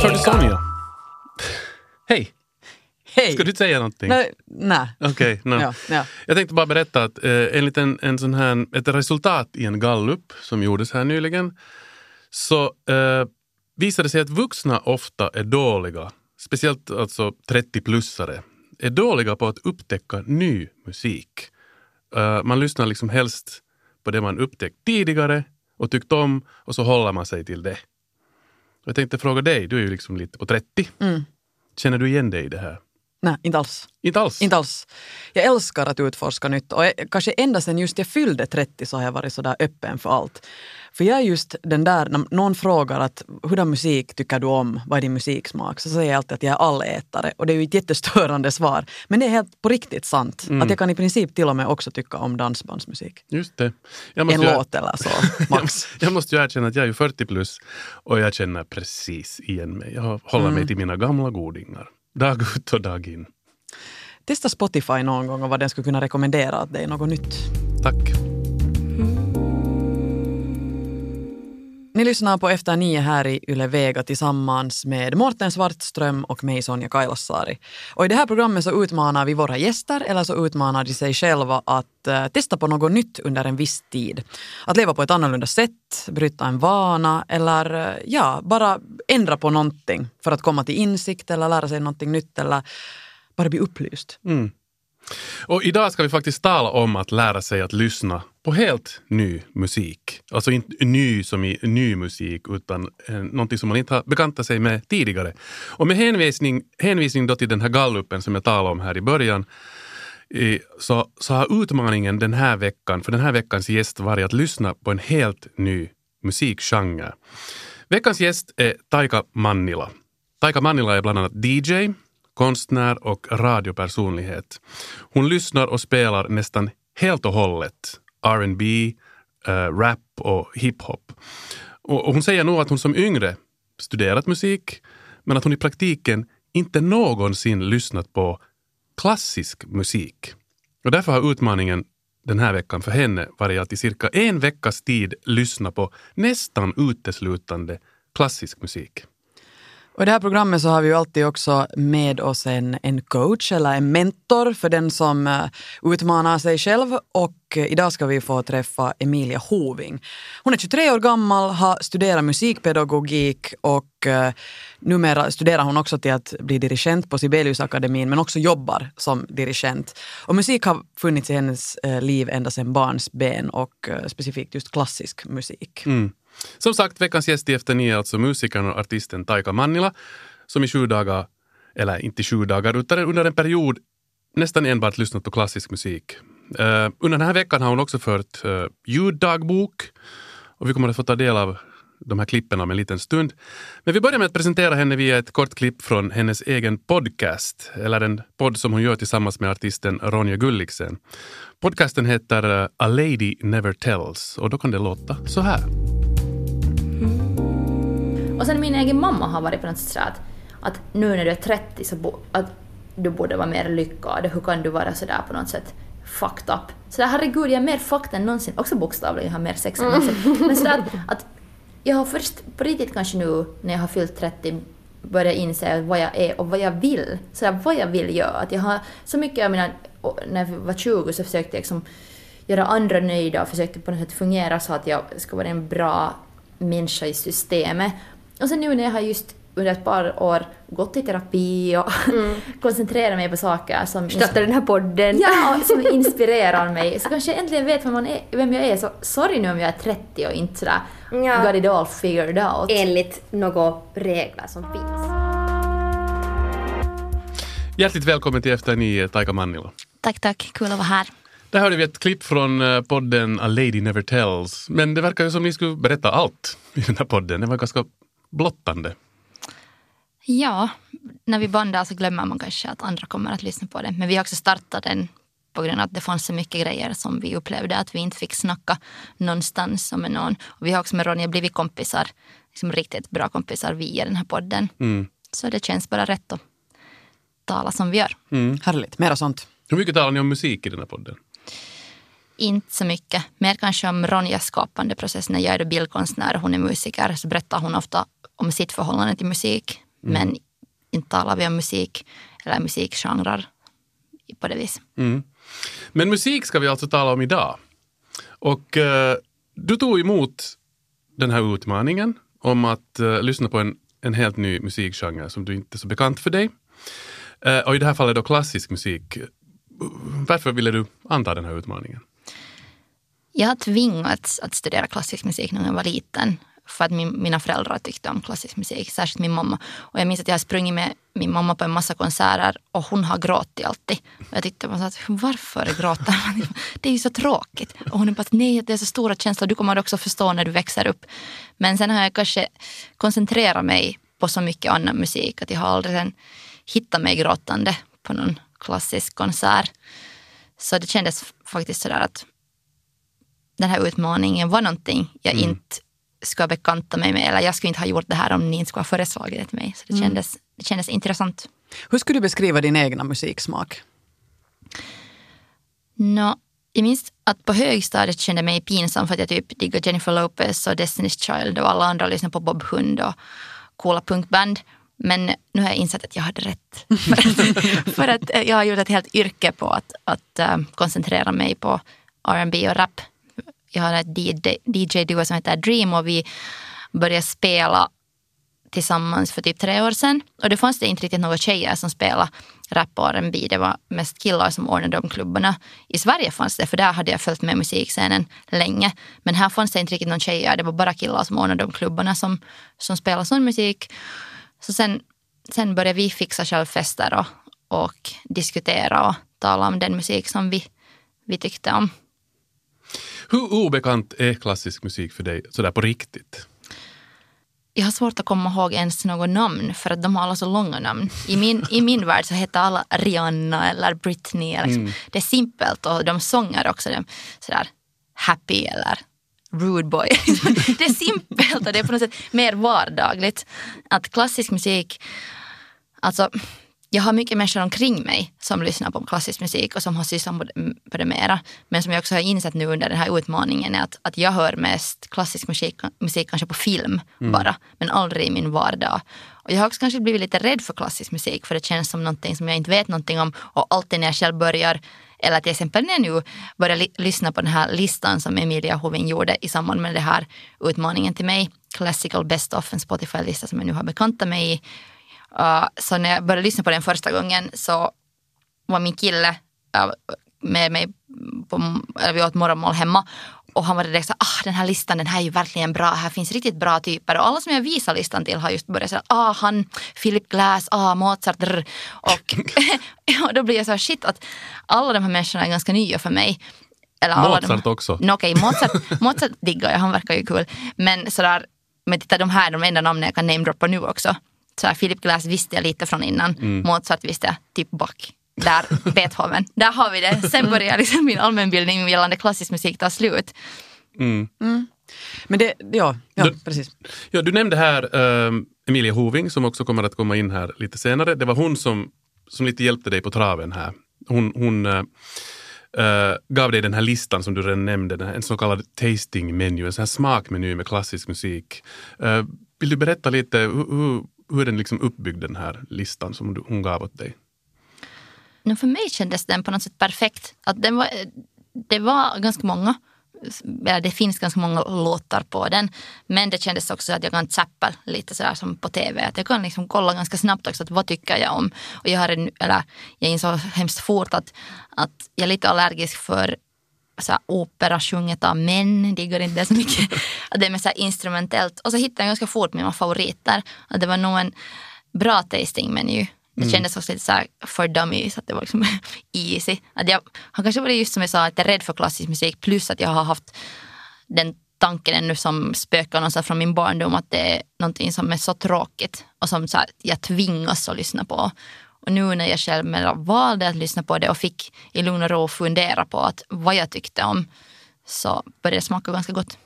Sonja? Hej! Hej! Ska du säga någonting? Nej. nej. Okej, no. Ja, ja. Jag tänkte bara berätta att eh, enligt en, en sån här, ett resultat i en gallup som gjordes här nyligen så eh, visade det sig att vuxna ofta är dåliga, speciellt alltså 30-plussare, är dåliga på att upptäcka ny musik. Eh, man lyssnar liksom helst på det man upptäckt tidigare och tyckt om och så håller man sig till det. Jag tänkte fråga dig, du är ju liksom lite på 30. Mm. Känner du igen dig i det här? Nej, inte alls. Inte alls? Inte alls. Jag älskar att utforska nytt och jag, kanske ända sedan just jag fyllde 30 så har jag varit sådär öppen för allt. För jag är just den där, när någon frågar att hurdan musik tycker du om, vad är din musiksmak? Så säger jag alltid att jag är allätare och det är ju ett jättestörande svar. Men det är helt på riktigt sant. Mm. Att jag kan i princip till och med också tycka om dansbandsmusik. Just det. Jag En ju- låt eller så, max. Jag måste ju erkänna att jag är ju 40 plus och jag känner precis igen mig. Jag håller Mm. mig till mina gamla godingar. Dag ut och dag in. Testa Spotify någon gång och vad den skulle kunna rekommendera åt dig, något nytt. Tack. Ni lyssnar på Efter nio här i Yle Vega tillsammans med Mårten Svartström och mig Sonja Kailasari. Och i det här programmet så utmanar vi våra gäster eller så utmanar de sig själva att eh, testa på något nytt under en viss tid. Att leva på ett annorlunda sätt, bryta en vana eller eh, ja, bara ändra på någonting för att komma till insikt eller lära sig någonting nytt eller bara bli upplyst. Mm. Och idag ska vi faktiskt tala om att lära sig att lyssna på helt ny musik. Alltså inte ny som i ny musik utan eh, någonting som man inte har bekantat sig med tidigare. Och med hänvisning, hänvisning då till den här gallupen som jag talade om här i början eh, så, så har utmaningen den här veckan, för den här veckans gäst varit att lyssna på en helt ny musikgenre. Veckans gäst är Taika Mannila. Taika Mannila är bland annat DJ, konstnär och radiopersonlighet. Hon lyssnar och spelar nästan helt och hållet R&B, äh, eh, rap och hiphop. Och, och hon säger nog att hon som yngre studerat musik men att hon i praktiken inte någonsin lyssnat på klassisk musik. Och därför har utmaningen den här veckan för henne varit att i cirka en veckas tid lyssna på nästan uteslutande klassisk musik. Och I det här programmet så har vi ju alltid också med oss en, en coach eller en mentor för den som eh, utmanar sig själv. Och eh, idag ska vi få träffa Emilia Hoving. Hon är 23 år gammal, har studerat musikpedagogik och eh, numera studerar hon också till att bli dirigent på Sibeliusakademin men också jobbar som dirigent. Och musik har funnits i hennes liv ända sedan barns ben och specifikt just klassisk musik. Mm. Som sagt, veckans gäst i Efter nio är alltså musikern och artisten Taika Mannila som i sju dagar, eller inte sju dagar, utan under en period nästan enbart lyssnat på klassisk musik. Uh, under den här veckan har hon också fört uh, ljuddagbok och vi kommer att få ta del av de här klippen om en liten stund. Men vi börjar med att presentera henne via ett kort klipp från hennes egen podcast, eller en podd som hon gör tillsammans med artisten Ronja Gulliksen. Podcasten heter eh, A Lady Never Tells och då kan det låta så här. Och sen min egen mamma har varit på något sätt att, att nu när du är 30 så bo, att du borde vara mer lyckad. Hur kan du vara sådär på något sätt fucked up? Så där, herregud, jag är mer fucked än någonsin. Också bokstavligen, jag har mer sex än någonsin. Men sådär att, att jag har först på riktigt kanske nu när jag har fyllt 30 börjat inse vad jag är och vad jag vill. Sådär, vad jag vill göra. Att jag har så mycket, menar, och när jag var 20 så försökte jag liksom göra andra nöjda och försökte på något sätt fungera så att jag ska vara en bra människa i systemet. Och sen nu när jag har just under ett par år gått i terapi och koncentrerat mig på saker som, Starta den här podden. ja, och som inspirerar mig, så kanske jag äntligen vet vem, man är, vem jag är. Så sorry nu om jag är 30 och inte sådär Ja. got it all figured out. Enligt några regler som finns. Hjärtligt välkommen till Efter nio, Taika Mannila. Tack, tack. Kul att vara här. Där hörde vi ett klipp från eh, podden A Lady Never Tells. Men det verkar ju som ni skulle berätta allt i den här podden. Det var ganska blottande. Ja, när vi bandar så glömmer man kanske att andra kommer att lyssna på det. Men vi har också startat den på grund av att det fanns så mycket grejer som vi upplevde att vi inte fick snacka någonstans med någon. Och vi har också med Ronja blivit kompisar, liksom riktigt bra kompisar via den här podden. Mm. Så det känns bara rätt att tala som vi gör. Härligt, mera sånt. Hur mycket talar ni om musik i den här podden? Inte så mycket. Mer kanske om Ronjas skapande process. När jag är bildkonstnär och hon är musiker så berättar hon ofta om sitt förhållande till musik. Men inte talar vi om musik eller musikgenrer på det viset. Mm. Men musik ska vi alltså tala om idag. Och eh, du tog emot den här utmaningen om att eh, lyssna på en, en helt ny musikgenre som du inte är så bekant för dig. Eh, och i det här fallet då klassisk musik. Varför ville du anta den här utmaningen? Jag har tvingats att studera klassisk musik när jag var liten. För att min, mina föräldrar tyckte om klassisk musik, särskilt min mamma. Och jag minns att jag har sprungit med min mamma på en massa konserter och hon har gråtit alltid. Och jag tyckte bara att varför gråter man? Det är ju så tråkigt. Och hon är bara nej det är så stora känslor, du kommer också förstå när du växer upp. Men sen har jag kanske koncentrerat mig på så mycket annan musik att jag har aldrig sen hittat mig gråtande på någon klassisk konsert. Så det kändes faktiskt sådär att den här utmaningen var någonting jag Mm. inte skulle bekanta mig med. Eller jag skulle inte ha gjort det här om ni inte skulle ha föreslagit det till mig. Så det, Mm. kändes, det kändes intressant. Hur skulle du beskriva din egna musiksmak? Nå, jag minns att på högstadiet kände jag mig pinsam för att jag typ diggade Jennifer Lopez och Destiny's Child och alla andra lyssnade på Bob Hund och coola punkband. Men nu har jag insett att jag hade rätt. för, att, för att jag har gjort ett helt yrke på att, att eh, koncentrera mig på R&B och rap. Jag har ett DJ-duo som heter Dream och vi började spela tillsammans för typ tre år sedan. Och då fanns det inte riktigt några tjejer som spelade rap och R&B. Det var mest killar som ordnade de klubbarna. I Sverige fanns det, för där hade jag följt med musikscenen länge. Men här fanns det inte riktigt någon tjejer. Det var bara killar som ordnade de klubbarna som, som spelade sån musik. Så sen, sen började vi fixa självfester och, och diskutera och tala om den musik som vi, vi tyckte om. Hur obekant är klassisk musik för dig sådär på riktigt? jag har svårt att komma ihåg ens något namn för att de har alla så långa namn. I min, i min värld så heter alla Rihanna eller Britney. Eller liksom. Det är simpelt och de sånger också de, sådär happy eller rude boy. det är simpelt och det är på något sätt mer vardagligt. Att klassisk musik, alltså jag har mycket människor omkring mig som lyssnar på klassisk musik och som har sysslat på det- mera. Men som jag också har insett nu under den här utmaningen är att, att jag hör mest klassisk musik, musik kanske på film bara, men aldrig i min vardag. Och jag har också kanske blivit lite rädd för klassisk musik för det känns som någonting som jag inte vet någonting om och alltid när jag själv börjar eller till exempel när jag nu börjar li- lyssna på den här listan som Emilia Hoving gjorde i samband med den här utmaningen till mig. Classical Best of, en Spotify-lista som jag nu har bekantat mig i. Uh, så när jag började lyssna på den första gången så var min kille uh, med mig på, eller vi åt morgonmål hemma och han var direkt så ah den här listan den här är ju verkligen bra, här finns riktigt bra typer och alla som jag visar listan till har just börjat säga ah han, Philip Glass, ah Mozart drr. och ja, då blir jag så här shit att alla de här människorna är ganska nya för mig. Eller alla Mozart de, också. No, Okej, Mozart, Mozart diggar jag, han verkar ju kul. Men sådär, men titta de här är de enda namnen jag kan namedroppa nu också. Så här, Philip Glass visste jag lite från innan, Mm. Mozart visste jag, typ Bach. Där, Beethoven, där har vi det. Sen börjar liksom min allmänbildning gällande klassisk musik ta slut. Men det, ja, ja Du- precis. Ja, du nämnde här ehm, Emilia Hoving som också kommer att komma in här lite senare. Det var hon som, som lite hjälpte dig på traven här. Hon, hon eh, gav dig den här listan som du redan nämnde, den här, en så kallad tasting menu, en sån här smakmeny med klassisk musik. Eh, vill du berätta lite hur, hur, hur är den liksom uppbyggd den här listan som du, hon gav åt dig? No, för mig kändes den på något sätt perfekt. Att den var, eh, det var ganska många, eller det finns ganska många låtar på den. Men det kändes också att jag kan zappa lite sådär som på tv. Att jag kan liksom kolla ganska snabbt också att vad tycker jag om. Och jag, har en, eller, jag insåg hemskt fort att, att jag är lite allergisk för så här, opera sjunget av män, diggar inte det så mycket. Att det är mer så här instrumentellt. Och så hittade jag ganska fort mina favoriter. Att det var nog en bra tasting menu. Det kändes också lite så här för dummies, att det var liksom easy. Att jag har kanske varit just som jag sa, lite rädd för klassisk musik plus att jag har haft den tanken ännu som spökar någonstans från min barndom att det är någonting som är så tråkigt och som så här, jag tvingas att lyssna på. Och nu när jag själv valde att lyssna på det och fick i lugn och ro fundera på att vad jag tyckte om så började det smaka ganska gott.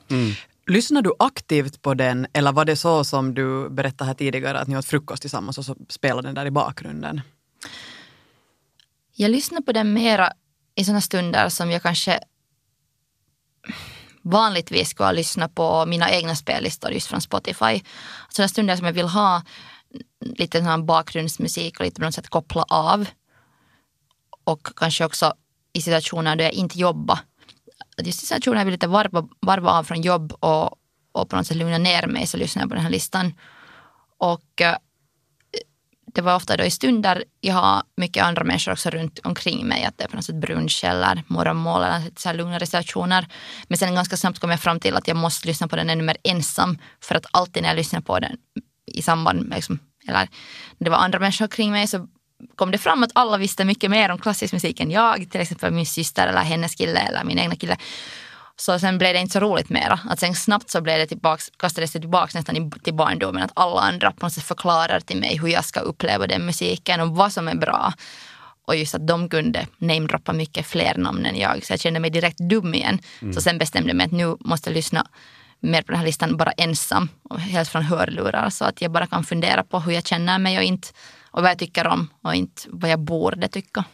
Lyssnar du aktivt på den eller var det så som du berättade här tidigare att ni åt frukost tillsammans och så spelade den där i bakgrunden? Jag lyssnar på den mera i sådana stunder som jag kanske vanligtvis skulle lyssna på mina egna spellistor just från Spotify. Sådana stunder som jag vill ha lite sån bakgrundsmusik och lite på något sätt koppla av. Och kanske också i situationer då jag inte jobbar. Just i situationer jag vill lite varva, varva av från jobb och, och på något sätt lugna ner mig så lyssnar jag på den här listan. Och eh, det var ofta då i stunder jag har mycket andra människor också runt omkring mig. Att det är på något sätt brunch eller morgonmål eller så här lugnare situationer. Men sen ganska snabbt kom jag fram till att jag måste lyssna på den ännu mer ensam. För att alltid när jag lyssnar på den i samband med, liksom, eller när det var andra människor kring mig så kom det fram att alla visste mycket mer om klassisk musik än jag. Till exempel min syster eller hennes kille eller min egna kille. Så sen blev det inte så roligt mera. Att sen snabbt så blev det tillbaks, kastades det tillbaks nästan till barndomen. Att alla andra på något sätt förklarar till mig hur jag ska uppleva den musiken och vad som är bra. Och just att de kunde namedroppa mycket fler namn än jag. Så jag kände mig direkt dum igen. Så sen bestämde jag mig att nu måste jag lyssna mer på den här listan bara ensam. Och helt från hörlurar. Så att jag bara kan fundera på hur jag känner mig och, inte, och vad jag tycker om. Och inte vad jag borde tycka.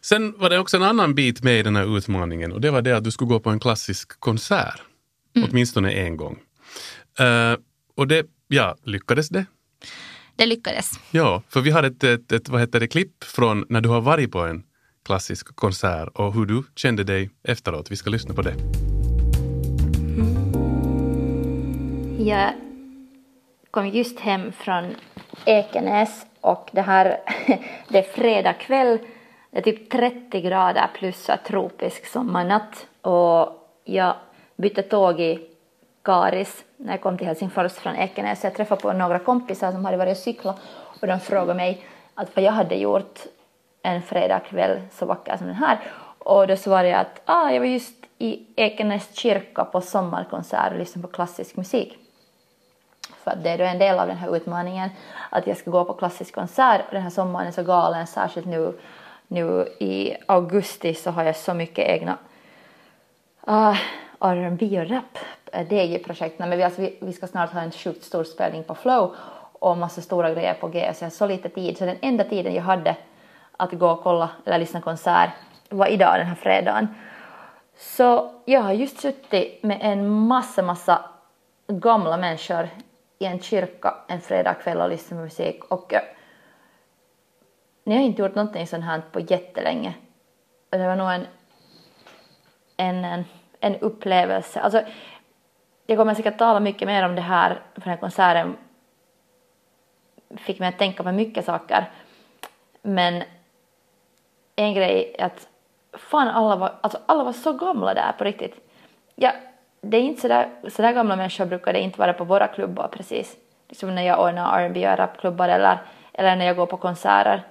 Sen var det också en annan bit med i den här utmaningen och det var det att du skulle gå på en klassisk konsert. Åtminstone en gång. Eh, och det, ja, lyckades det? Det lyckades. Ja, för vi har ett, ett, ett vad heter det, klipp från när du har varit på en klassisk konsert och hur du kände dig efteråt. Vi ska lyssna på det. Jag kom just hem från Ekenäs och det här, det är fredag kväll, det är typ 30 grader plus tropisk sommarnatt och jag bytte tåg i Karis när jag kom till Helsingfors från Ekenäs. Jag träffade på några kompisar som hade varit och cyklat. och de frågade mig att vad jag hade gjort en fredagkväll så vacker som den här och då svarade jag att ah, jag var just i Ekenäs kyrka på sommarkonsert och lyssnade på klassisk musik. För att det är då en del av den här utmaningen att jag ska gå på klassisk konsert och den här sommaren är så galen, särskilt nu, nu i augusti så har jag så mycket egna ah, uh, R&B och rap DJ-projekt. Men vi, alltså, vi, vi ska snart ha en sjukt stor spelning på Flow och massa stora grejer på G så jag har så lite tid så den enda tiden jag hade att gå och kolla eller lyssna konsert var idag den här fredagen. Så jag har just suttit med en massa, massa gamla människor i en kyrka en fredagkväll och lyssna på musik och eh, ni har inte gjort någonting sånt här på jättelänge. Det var nog en, en, en, en upplevelse. Alltså, jag kommer säkert tala mycket mer om det här för den här konserten fick mig att tänka på mycket saker. Men en grej är att fan alla var, alltså alla var så gamla där på riktigt. Jag det är inte sådär, sådär gamla människor brukar det inte vara på våra klubbar precis. Liksom när jag ordnar R&B och rapklubbar eller, eller när jag går på konserter.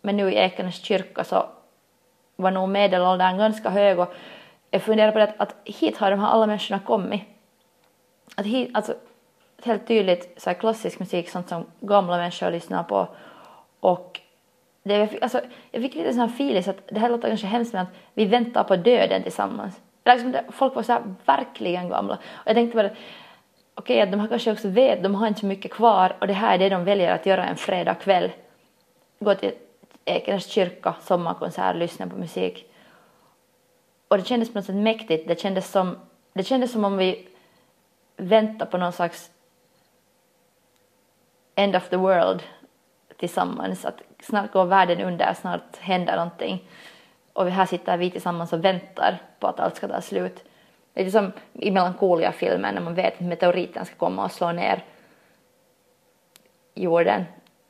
Men nu i Ekenäs kyrka så var nog medelåldern ganska hög och jag funderar på det att, att hit har de här alla människorna kommit. Att hit, alltså helt tydligt så här klassisk musik, sånt som gamla människor lyssnar på och det, jag, fick, alltså, jag fick lite sån här feeling så att det här låter kanske hemskt men att vi väntar på döden tillsammans. Liksom folk var så här verkligen gamla. Och jag tänkte bara, okej okay, att de här kanske också vet, de har inte så mycket kvar och det här är det de väljer att göra en fredagkväll. Gå till Ekenäs kyrka, sommarkonsert, lyssna på musik. Och det kändes på något sätt mäktigt. Det kändes som, det kändes som om vi väntar på någon slags end of the world tillsammans. Att snart går världen under, snart händer någonting. Och här sitter vi tillsammans och väntar på att allt ska ta slut. Lite som i Melancholia-filmen när man vet att meteoriten ska komma och slå ner jorden.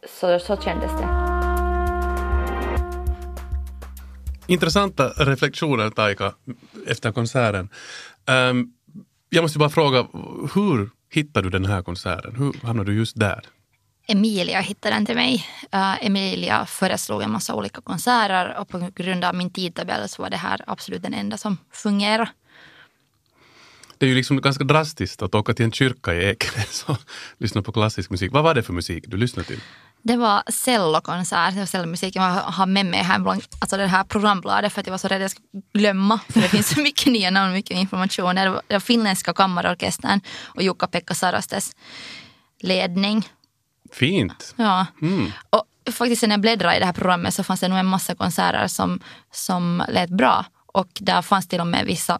Så, så kändes det. Intressanta reflektioner, Taika, efter konserten. Um, jag måste bara fråga, hur hittade du den här konserten? Hur hamnade du just där? Emilia hittade den till mig. Uh, Emilia föreslog en massa olika konserter och på grund av min tidtabell så var det här absolut den enda som fungerade. Det är ju liksom ganska drastiskt att åka till en kyrka i Ekenäs och lyssna på klassisk musik. Vad var det för musik du lyssnade till? Det var cellokonsert, det var cellmusik. Jag har med mig här, bland, alltså det här programbladet för att jag var så rädd att jag skulle glömma. För det finns så mycket nya namn och mycket information. Det var, det var finländska kammarorkestern och Jukka-Pekka Sarastes ledning. Fint. Ja. Mm. Och faktiskt när jag bläddrade i det här programmet så fanns det nog en massa konserter som, som lät bra. Och där fanns till och med vissa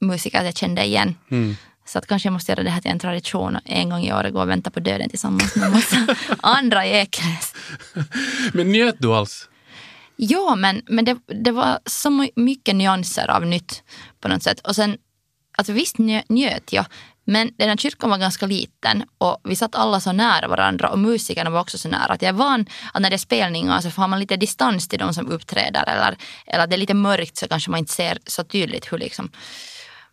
musiker jag kände igen. Mm. Så att kanske jag måste göra det här till en tradition och en gång i år gå och vänta på döden tillsammans med massa andra i Ekenäs. Men njöt du alls? Ja, men, men det, det var så mycket nyanser av nytt på något sätt. Och sen, alltså visst njö, njöt jag, men den här kyrkan var ganska liten och vi satt alla så nära varandra och musikerna var också så nära. Att jag är van att när det är spelningar så får man lite distans till de som uppträder eller, eller det är lite mörkt så kanske man inte ser så tydligt hur liksom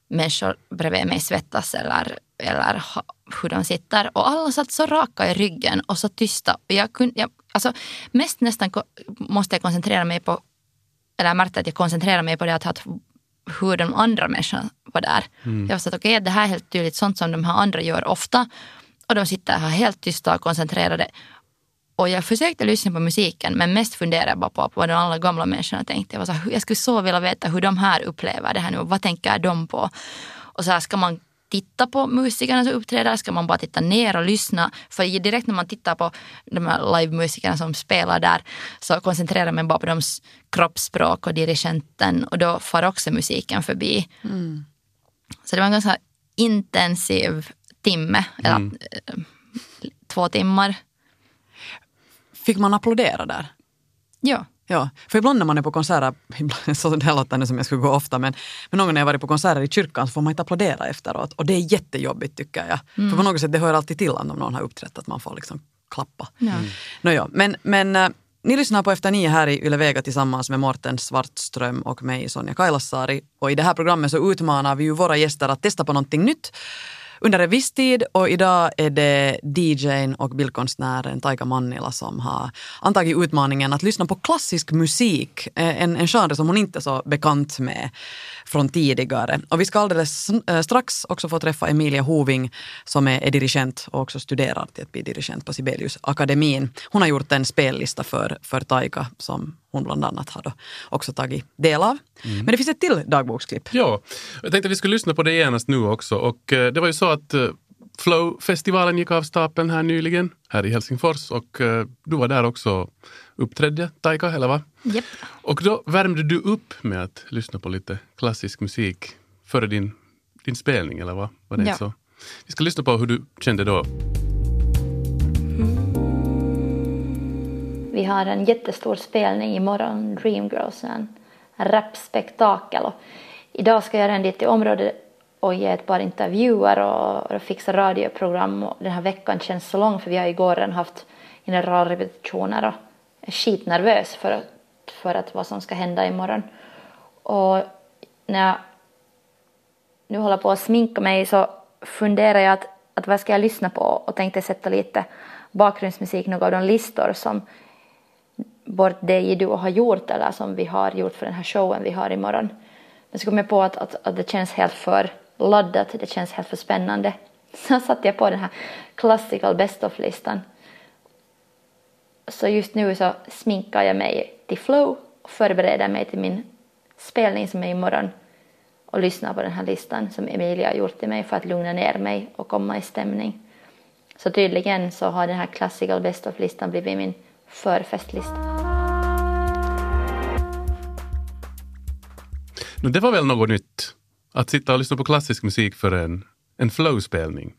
människor bredvid mig svettas eller, eller hur de sitter. Och alla satt så raka i ryggen och så tysta. Och jag kunde, jag, alltså, mest nästan måste jag koncentrera mig på, eller jag märkte att jag koncentrerar mig på det att, att hur de andra människorna var där. Mm. Jag var så att okej, okay, det här är helt tydligt sånt som de här andra gör ofta. Och de sitter här helt tysta och koncentrerade. Och jag försökte lyssna på musiken men mest funderade jag bara på, vad de alla gamla människorna tänkte. Jag, var så här, jag skulle så vilja veta hur de här upplever det här nu. Vad tänker de på? Och så här, ska man titta på musikerna som uppträder? Ska man bara titta ner och lyssna? För direkt när man tittar på de här livemusikerna som spelar där så koncentrerar man bara på deras kroppsspråk och dirigenten och då far också musiken förbi. Mm. Så det var en ganska intensiv timme, eller mm. Eh, två timmar. Fick man applådera där? Ja. Ja, för ibland när man är på konserter, ibland, så det låter nu som jag skulle gå ofta, men, men någon gång när jag varit på konserter i kyrkan så får man inte applådera efteråt. Och det är jättejobbigt tycker jag. Mm. För på något sätt, det hör alltid till om någon har uppträtt, att man får liksom klappa. Ja. Mm. Nåja, men, men äh, ni lyssnar på Efter nio här i Yle Vega tillsammans med Morten Svartström och mig Sonja Kailasari. Och i det här programmet så utmanar vi ju våra gäster att testa på någonting nytt under en viss tid och idag är det DJn och bildkonstnären Taika Mannila som har antagit utmaningen att lyssna på klassisk musik, eh, en, en genre som hon inte är så bekant med från tidigare. Och vi ska alldeles eh, strax också få träffa Emilia Hoving som är dirigent och också studerar till att bli dirigent på Sibeliusakademin. Hon har gjort en spellista för, för Taika som hon bland annat har också tagit del av. Mm. Men det finns ett till dagboksklipp. Ja, jag tänkte att vi skulle lyssna på det genast nu också. Och eh, det var ju så att eh, Flow-festivalen gick av stapeln här nyligen, här i Helsingfors. Och eh, du var där också uppträdde, Taika, eller va? Yep. Och då värmde du upp med att lyssna på lite klassisk musik före din, din spelning, eller vad var det ja. så? Vi ska lyssna på hur du kände då. Vi har en jättestor spelning imorgon, Dreamgirls, en rapspektakel. idag ska jag redan dit till området och ge ett par intervjuer och, och fixa radioprogram. Och den här veckan känns så lång för vi har igår redan haft generalrepetitioner och är skitnervös för, att, för att vad som ska hända imorgon. Och när jag nu håller på att sminka mig så funderar jag att, att vad ska jag lyssna på och tänkte sätta lite bakgrundsmusik, några av de listor som Bort dig du har gjort eller som vi har gjort för den här showen vi har imorgon. Men så kom jag på att, att, att det känns helt för laddat, det känns helt för spännande. Så satte jag på den här classical best of-listan. Så just nu så sminkar jag mig till flow och förbereder mig till min spelning som är imorgon och lyssnar på den här listan som Emilia har gjort till mig för att lugna ner mig och komma i stämning. Så tydligen så har den här classical best of-listan blivit min förfestlista. Det var väl något nytt? Att sitta och lyssna på klassisk musik för en, en flowspelning?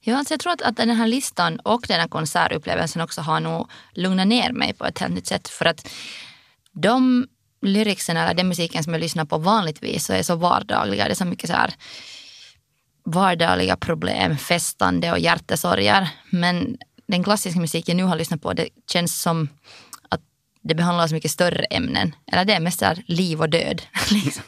Ja, alltså jag tror att, att den här listan och den här konsertupplevelsen också har nog lugnat ner mig på ett helt nytt sätt. För att de lyricsen eller den musiken som jag lyssnar på vanligtvis så är så vardagliga. Det är så mycket så här vardagliga problem, festande och hjärtesorger. Men den klassiska musiken jag nu har lyssnat på, det känns som att det behandlar så mycket större ämnen. Eller det är mest liv och död. Liksom.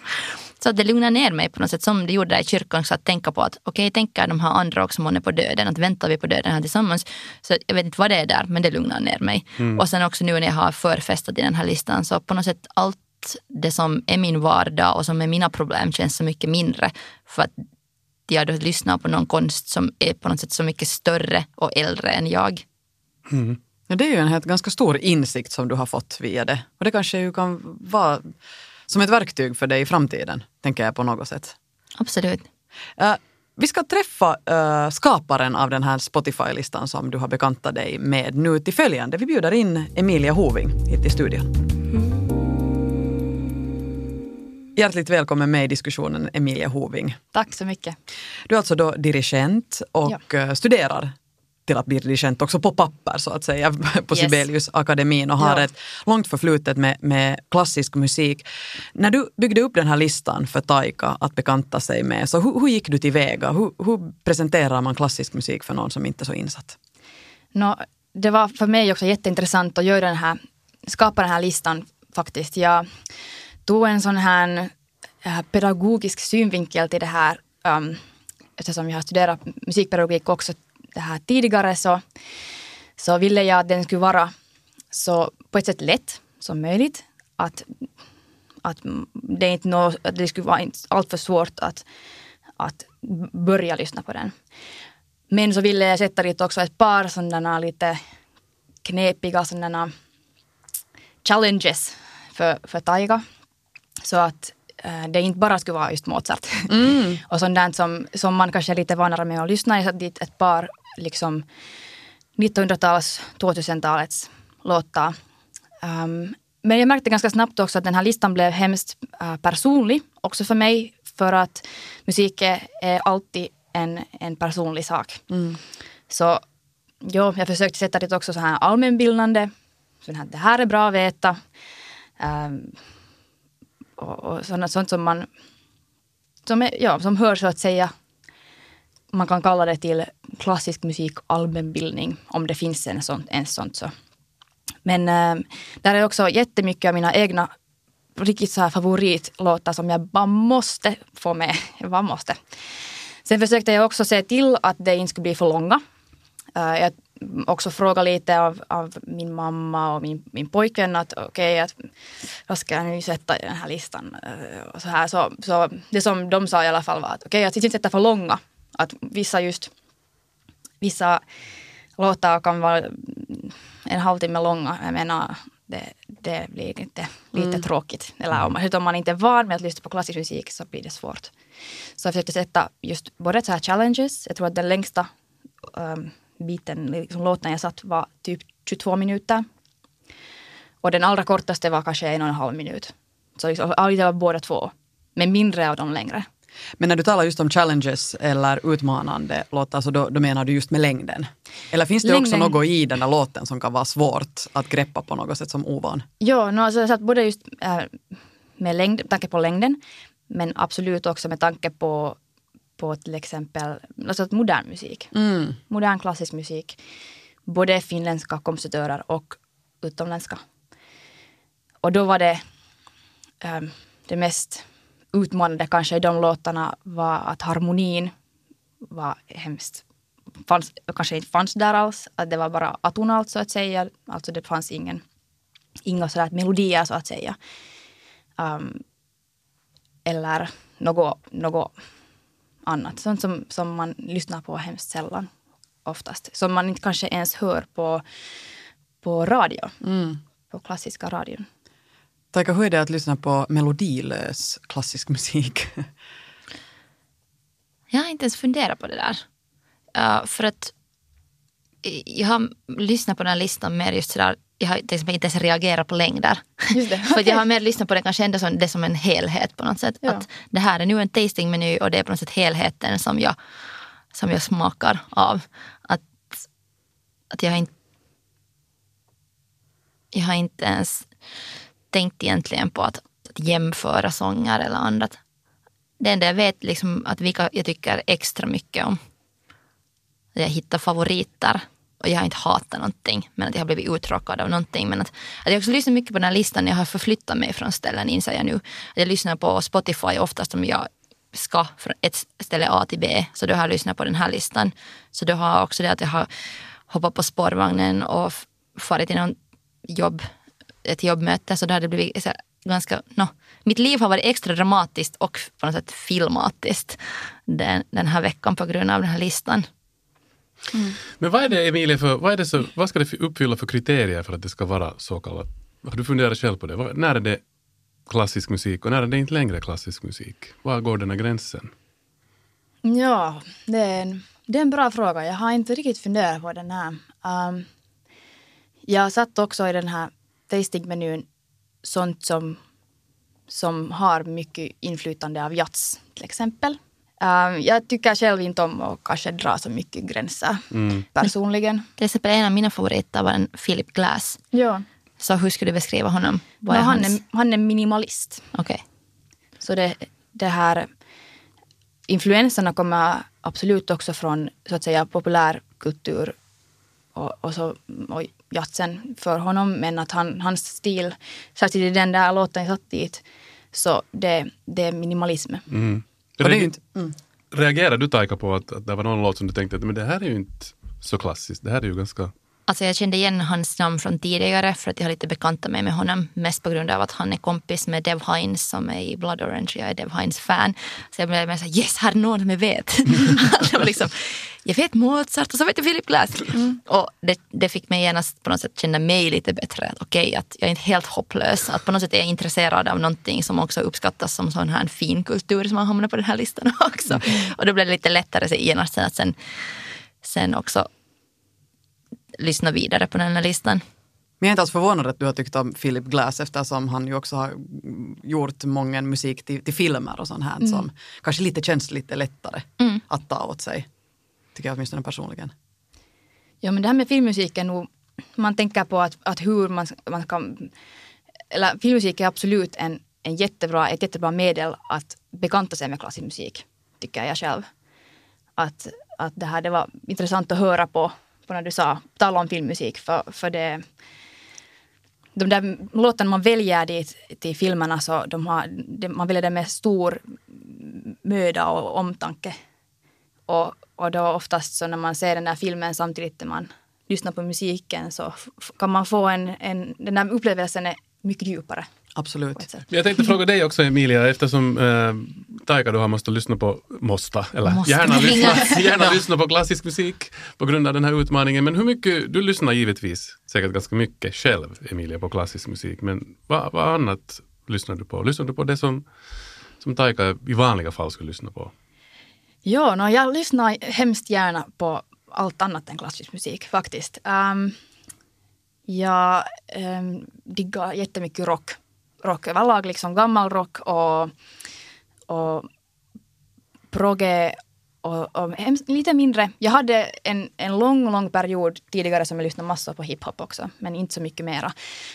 Så att det lugnar ner mig på något sätt som det gjorde där i kyrkan. Så att tänka på att okej, okay, tänker de här andra också månne på döden? Att väntar vi på döden här tillsammans? Så jag vet inte vad det är där, men det lugnar ner mig. Mm. Och sen också nu när jag har förfestat i den här listan så på något sätt allt det som är min vardag och som är mina problem känns så mycket mindre. För att jag då lyssnar på någon konst som är på något sätt så mycket större och äldre än jag. Mm. Ja, det är ju en helt ganska stor insikt som du har fått via det. Och det kanske ju kan vara som ett verktyg för dig i framtiden, tänker jag på något sätt. Absolut. Uh, vi ska träffa uh, skaparen av den här Spotify-listan som du har bekantat dig med nu till följande. Vi bjuder in Emilia Hoving hit till studion. Hjärtligt välkommen med i diskussionen Emilia Hoving. Tack så mycket. Du är alltså då dirigent och eh, studerar till att bli dirigent också på papper så att säga på Yes. Sibeliusakademin och har Ja. ett långt förflutet med, med klassisk musik. När du byggde upp den här listan för Taika att bekanta sig med, så hur, hur gick du tillväga? Hur, hur presenterar man klassisk musik för någon som inte är så insatt? Nå, det var för mig också jätteintressant att göra den här, skapa den här listan faktiskt. Jag tog en sån här eh, pedagogisk synvinkel till det här. Um, eftersom jag har studerat musikpedagogik också det här tidigare så, så ville jag att den skulle vara så på ett sätt lätt som möjligt. Att, att det, inte nå, att det skulle vara alltför svårt att, att börja lyssna på den. Men så ville jag sätta dit också ett par sådana lite knepiga sådana challenges för, för Taiga. Så att det inte bara skulle vara just Mozart. och sånt där som, som man kanske är lite vanare med att lyssna. Jag satte dit ett par liksom 1900-tals, 2000-talets låtar. Um, men jag märkte ganska snabbt också att den här listan blev hemskt eh, personlig också för mig. För att musik är, alltid en, en personlig sak. Så ja, jag försökte sätta dit också så här allmänbildande. Så här, det här är bra att veta. Um, och, och sånt, sånt som man som, är, ja, som hör så att säga man kan kalla det till klassisk musik allmänbildning om det finns en sånt, en sånt så. Men äh, där är också jättemycket av mina egna riktigt så här favoritlåtar som jag bara måste få med. Jag bara måste. Sen försökte jag också se till att det inte skulle bli för långa. Äh, jag också frågade lite av, av min mamma och min, min pojkvän att okej, att vad ska jag nu sätta i den här listan? Och så, här, så, så det som de sa i alla fall var att okej, att inte sätta för långa. Att vissa just, vissa låtar kan vara en halvtimme långa. Jag menar, det, det blir lite, lite tråkigt. Eller om, om man inte är van med att lyssna på klassisk musik så blir det svårt. Så jag försökte sätta just både så här challenges. Jag tror att den längsta um, biten, liksom låten jag satt var typ 22 minuter. Och den allra kortaste var kanske en och en halv minut. Så liksom, det var båda två. Men mindre av de längre. Men när du talar just om challenges eller utmanande låtar så då, då menar du just med längden? Eller finns det också Längden. något i den där låten som kan vara svårt att greppa på något sätt som ovan? Ja, no, alltså, jag satt både just äh, med längd, tanke på längden men absolut också med tanke på, på till exempel alltså modern musik. Mm. Modern klassisk musik. Både finländska kompositörer och utomländska. Och då var det ähm, det mest utmanande kanske i de låtarna var att harmonin var hemskt fanns, kanske inte fanns där alls. Att det var bara atonalt så att säga. Alltså det fanns ingen, inga sådär melodier så att säga. Um, eller något, något annat. Sånt som, som man lyssnar på hemskt sällan oftast. Som man inte kanske ens hör på, på radio. På klassiska radion. Taika, hur är det att lyssna på melodilös klassisk musik? Jag har inte ens funderat på det där. Uh, för att eh, jag har lyssnat på den här listan mer just sådär, jag har exempel inte ens reagerat på längder. Just det, för jag har mer lyssnat på det kanske ändå som, det som en helhet på något sätt. Ja. Att det här är nu en tastingmeny och det är på något sätt helheten som jag, som jag smakar av. Att, att jag har inte jag har inte ens tänkt egentligen på att, att jämföra sånger eller annat. Det enda jag vet liksom att vilka jag tycker extra mycket om. Jag hittar favoriter och jag har inte hatat någonting men att jag har blivit uttråkad av någonting. Men att, att jag också lyssnar mycket på den här listan jag har förflyttat mig från ställen inser jag nu. Att jag lyssnar på Spotify oftast om jag ska från ett ställe A till B. Så då har jag lyssnat på den här listan. Så då har jag också det att jag har hoppat på spårvagnen och farit till någon jobb, ett jobbmöte. Så då har det blivit så ganska, no, mitt liv har varit extra dramatiskt och på något sätt filmatiskt den, den här veckan på grund av den här listan. Mm. Men vad är det Emilia, för, vad, är det så, vad ska det uppfylla för kriterier för att det ska vara så kallat? Har du funderat själv på det? Vad- När är det klassisk musik och när är det inte längre klassisk musik? Var går den här gränsen? Ja, det är, en, det är en bra fråga. Jag har inte riktigt funderat på den här. Um, jag satt också i den här tastingmenyn sånt som, som har mycket inflytande av jazz till exempel. Uh, jag tycker själv inte om att kanske dra så mycket gränser personligen. Till exempel en av mina favoriter var en Philip Glass. Ja. Så hur skulle du beskriva honom? Vad No, är han, är, han är minimalist. Okej. Så det, det här influenserna kommer absolut också från så att säga populärkultur och, och, så, och jazzen för honom. Men att han, hans stil, särskilt i den där låten jag satt dit, så det, det är minimalism. Mm. Reager- inte, mm. Reagerade du Taika på att, att det var någon låt som du tänkte att men det här är ju inte så klassiskt, det här är ju ganska... Alltså jag kände igen hans namn från tidigare för att jag har lite bekanta mig med honom. Mest på grund av att han är kompis med Dev Hines som är i Blood Orange. Jag är Dev Hines fan. Så jag blev mer såhär, yes, här är någon som jag vet. det var liksom, jag vet Mozart och så vet jag Philip Glass. Och det, det fick mig genast på något sätt känna mig lite bättre. Att Okej, att jag är inte helt hopplös. Att på något sätt är jag intresserad av någonting som också uppskattas som sån här fin kultur som har hamnat på den här listan också. Och då blev det lite lättare så genast sen att sen, sen också lyssna vidare på den här listan. Men jag är inte alls förvånad att du har tyckt om Philip Glass eftersom han ju också har mm, gjort många musik till, till filmer och sånt här som kanske lite känns lite lättare att ta åt sig. Tycker jag åtminstone personligen. Ja, men det här med filmmusiken, nog, man tänker på att, att hur man, man kan... Eller filmmusik är absolut en, en jättebra, ett jättebra medel att bekanta sig med klassisk musik, tycker jag själv. Att, att det här det var intressant att höra på, på när du sa, tala om filmmusik, för, för det de där låtarna man väljer dit till filmerna så de har, de, man väljer det med stor möda och omtanke. Och, och då oftast så när man ser den där filmen samtidigt när man lyssnar på musiken så kan man få en, en den där upplevelsen är mycket djupare Absolut. Jag tänkte fråga dig också Emilia, eftersom eh, Taika du har måste lyssna på, måste, eller Måste. gärna, lyssna, gärna lyssna på klassisk musik på grund av den här utmaningen. Men hur mycket, du lyssnar givetvis säkert ganska mycket själv Emilia på klassisk musik, men vad, vad annat lyssnar du på? Lyssnar du på det som, som Taika i vanliga fall skulle lyssna på? Ja, no, jag lyssnar hemskt gärna på allt annat än klassisk musik faktiskt. Um, jag um, diggar jättemycket rock. Rock överlag, liksom gammal rock och, och progge och, och lite mindre. Jag hade en, en lång, lång period tidigare som jag lyssnade massor på hiphop också, men inte så mycket mera.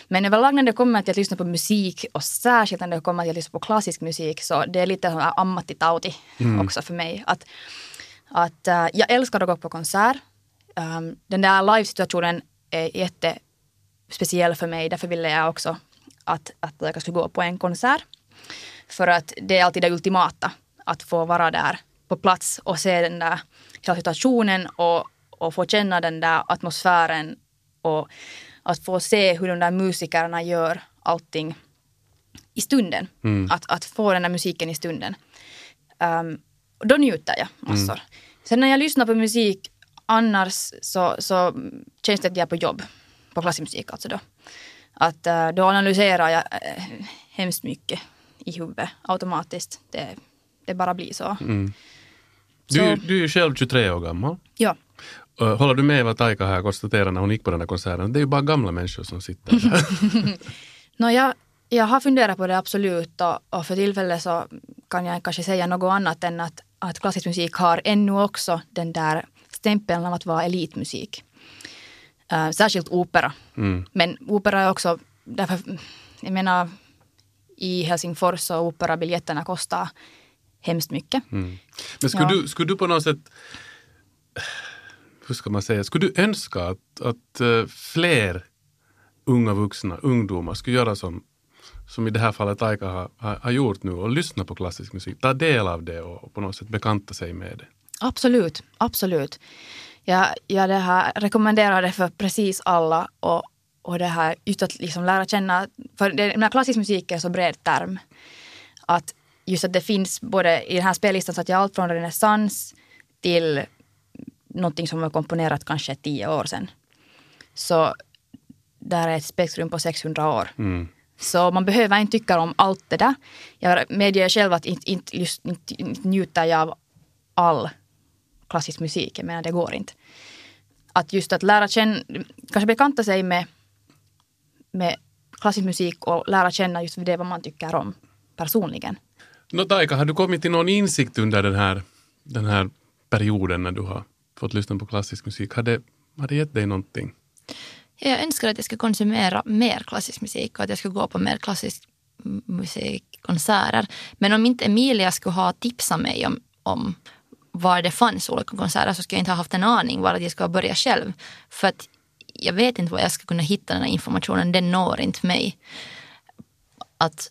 Men överlag när det kommer till att lyssna på musik och särskilt när det kommer till att lyssna på klassisk musik så det är lite här ammattitauti också för mig. Att, att äh, jag älskar att gå på konsert. Um, den där live-situationen är jättespeciell för mig. Därför ville jag också att, att jag skulle gå på en konsert. För att det är alltid det ultimata. Att få vara där på plats och se den där hela situationen och, och få känna den där atmosfären och att få se hur de där musikerna gör allting i stunden. Att, att få den där musiken i stunden. Um, då njuter jag massor. Sen när jag lyssnar på musik annars så, så känns det att jag är på jobb. På klassisk musik alltså då. Att eh, då analyserar jag uh, hemskt mycket i huvudet automatiskt. Det, det bara blir så. Du, Så- du är själv 23 år gammal. Ja. Uh, Håller du med vad Taika här konstaterade när hon gick på den här konserten? Det är ju bara gamla människor som sitter där. No, jag, jag har funderat på det absolut och, och för tillfället så kan jag kanske säga något annat än att, att klassisk musik har ännu också den där stämpeln av att vara elitmusik. Uh, särskilt opera. Men opera är också, därför, jag menar i Helsingfors så operabiljetterna kostar hemskt mycket. Men skulle, Ja. du, skulle du på något sätt, hur ska man säga, skulle du önska att, att eh, fler unga vuxna, ungdomar skulle göra som, som i det här fallet Taika har, har, har gjort nu och lyssna på klassisk musik, ta del av det och på något sätt bekanta sig med det? Absolut, absolut. Jag, jag det här rekommenderar det för precis alla och, och det här just att liksom lära känna, för det, den här klassisk musik är så bred term. Att just att det finns både i den här spellistan så att jag allt från renässans till någonting som var komponerat kanske tio år sedan. Så där är ett spektrum på 600 år. Så man behöver inte tycka om allt det där. Jag medger själv att inte, inte, just, inte, inte njuter jag av all klassisk musik. Jag menar, det går inte. Att just att lära känna, kanske bekanta sig med, med klassisk musik och lära känna just det vad man tycker om. personligen. Nå, Taika, har du kommit till någon insikt under den här, den här perioden när du har fått lyssna på klassisk musik? Har det, har det gett dig någonting? Jag önskar att jag skulle konsumera mer klassisk musik och att jag skulle gå på mer klassisk musikkonserter. Men om inte Emilia skulle ha tipsat mig om, om var det fanns olika konserter så skulle jag inte ha haft en aning var att jag skulle börja själv. För att jag vet inte var jag ska kunna hitta den här informationen, den når inte mig. Att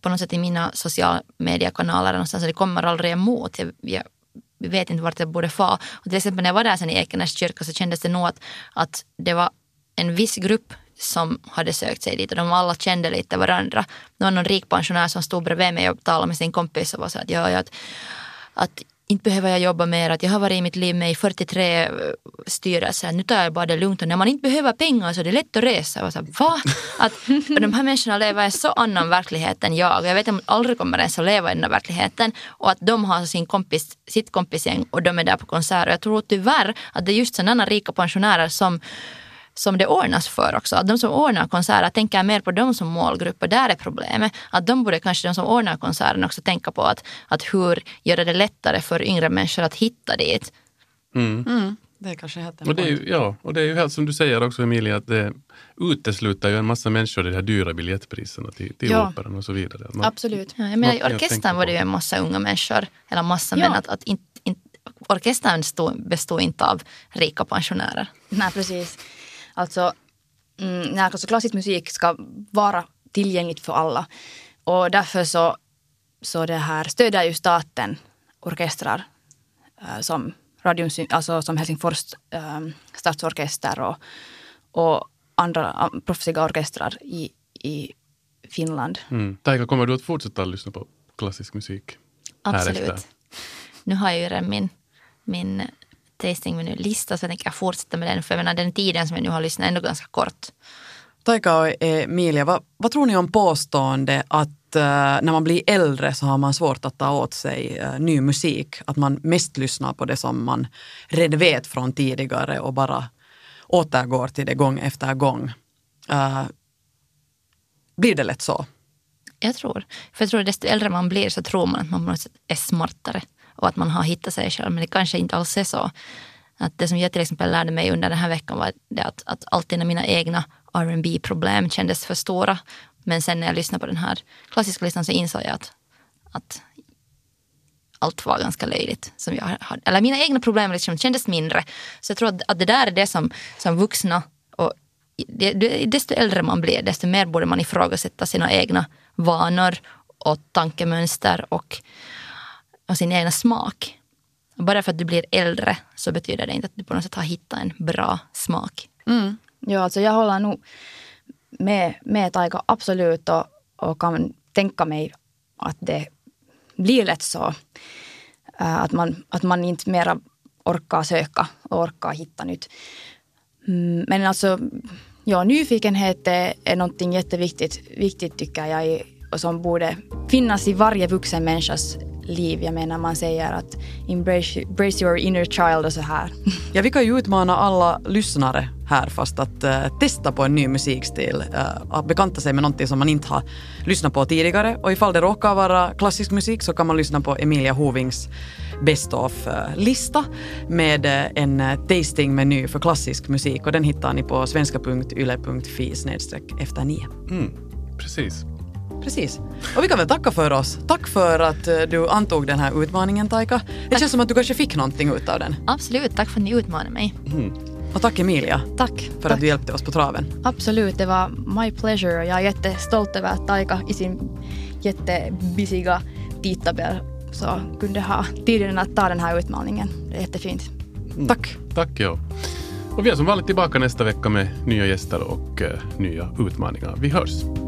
på något sätt i mina sociala mediekanaler någonstans, så det kommer aldrig emot. Jag, jag vet inte vart jag borde få. Och till exempel när jag var där sen i Ekenäs kyrka så kändes det nog att, att det var en viss grupp som hade sökt sig dit och de alla kände lite varandra. Det var någon rik pensionär som stod bredvid mig och talade med sin kompis och var så att, ja, ja, att, att inte behöver jag jobba mer, att jag har varit i mitt liv med i 43 eh, styrelser, nu tar jag bara det lugnt. Och när man inte behöver pengar så är det lätt att resa. Och så va? Att och de här människorna lever i en så annan verklighet än jag. Och jag vet att de aldrig kommer ens att leva i den här verkligheten. Och att de har sin kompis, sitt kompisgäng och de är där på konsert. Och jag tror tyvärr att det är just sådana rika pensionärer som som det ordnas för också. Att de som ordnar konserter tänker mer på dem som målgrupp och där är problemet. Att de borde kanske, de som ordnar konserten också tänka på att, att hur göra det lättare för yngre människor att hitta dit. Mm, det är kanske helt en Och det, är ju, ja, och det är ju helt som du säger också Emilia, att det utesluter ju en massa människor i de här dyra biljettpriserna till, till Ja. operan och så vidare. Man, Absolut. Ja, jag menar, I orkestern var det ju en massa unga människor, eller massa, Ja. men att, att in, in, orkestern stod, bestod inte av rika pensionärer. Nej, precis. Alltså, mm, nej, alltså klassisk musik ska vara tillgängligt för alla. Och därför så, så det här stödjer ju staten orkestrar eh, som, radion, alltså som Helsingfors eh, stadsorkester och, och andra proffsiga orkestrar i, i Finland. mm. Taika, kommer du att fortsätta lyssna på klassisk musik? Absolut. härefter? Nu har jag ju redan min, min tastingmenylista så jag tänker fortsätta med den. För jag menar, den tiden som jag nu har lyssnat är ändå ganska kort. Taika och Emilia, vad, vad tror ni om påstående att eh, när man blir äldre så har man svårt att ta åt sig eh, ny musik? Att man mest lyssnar på det som man redan vet från tidigare och bara återgår till det gång efter gång. Eh, blir det lätt så? Jag tror. För jag tror att desto äldre man blir så tror man att man på något sätt är smartare och att man har hittat sig själv. Men det kanske inte alls är så. Att det som jag till exempel lärde mig under den här veckan var det att, att alltid när mina egna rb problem kändes för stora. Men sen när jag lyssnade på den här klassiska listan så insåg jag att, att allt var ganska löjligt. Som jag hade. Eller mina egna problem liksom kändes mindre. Så jag tror att, att det där är det som, som vuxna och det, det, desto äldre man blir desto mer borde man ifrågasätta sina egna vanor och tankemönster och, och sin egna smak. Bara för att du blir äldre så betyder det inte att du på något sätt har hittat en bra smak. Mm. Ja, alltså jag håller nog med, med Taika absolut och, och kan tänka mig att det blir lätt så. Äh, att, man, att man inte mera orkar söka och orkar hitta nytt. Mm, men alltså, ja, nyfikenhet är, är någonting jätteviktigt viktigt tycker jag och som borde finnas i varje vuxen människas liv. Jag menar man säger att embrace, embrace your inner child och så här. Ja, vi kan ju utmana alla lyssnare här fast att eh, testa på en ny musikstil. eh, att bekanta sig med någonting som man inte har lyssnat på tidigare. Och ifall det råkar vara klassisk musik så kan man lyssna på Emilia Hovings Best of-lista med eh, en eh, tasting-meny för klassisk musik och den hittar ni på svenska.yle.fi efter nio. Mm, precis. Precis. Och vi kan väl tacka för oss. Tack för att eh, du antog den här utmaningen Taika. Det känns som att du kanske fick någonting ut av den. Absolut, tack för att ni utmanade mig. Och tack Emilia Tack. för tack. att du hjälpte oss på traven. Absolut, det var my pleasure jag är jättestolt över att Taika i sin jättebisiga tidtabell så kunde ha tiden att ta den här utmaningen. Det är jättefint. Tack. Tack ja. Och vi är som vanligt tillbaka nästa vecka med nya gäster och eh, nya utmaningar. Vi hörs.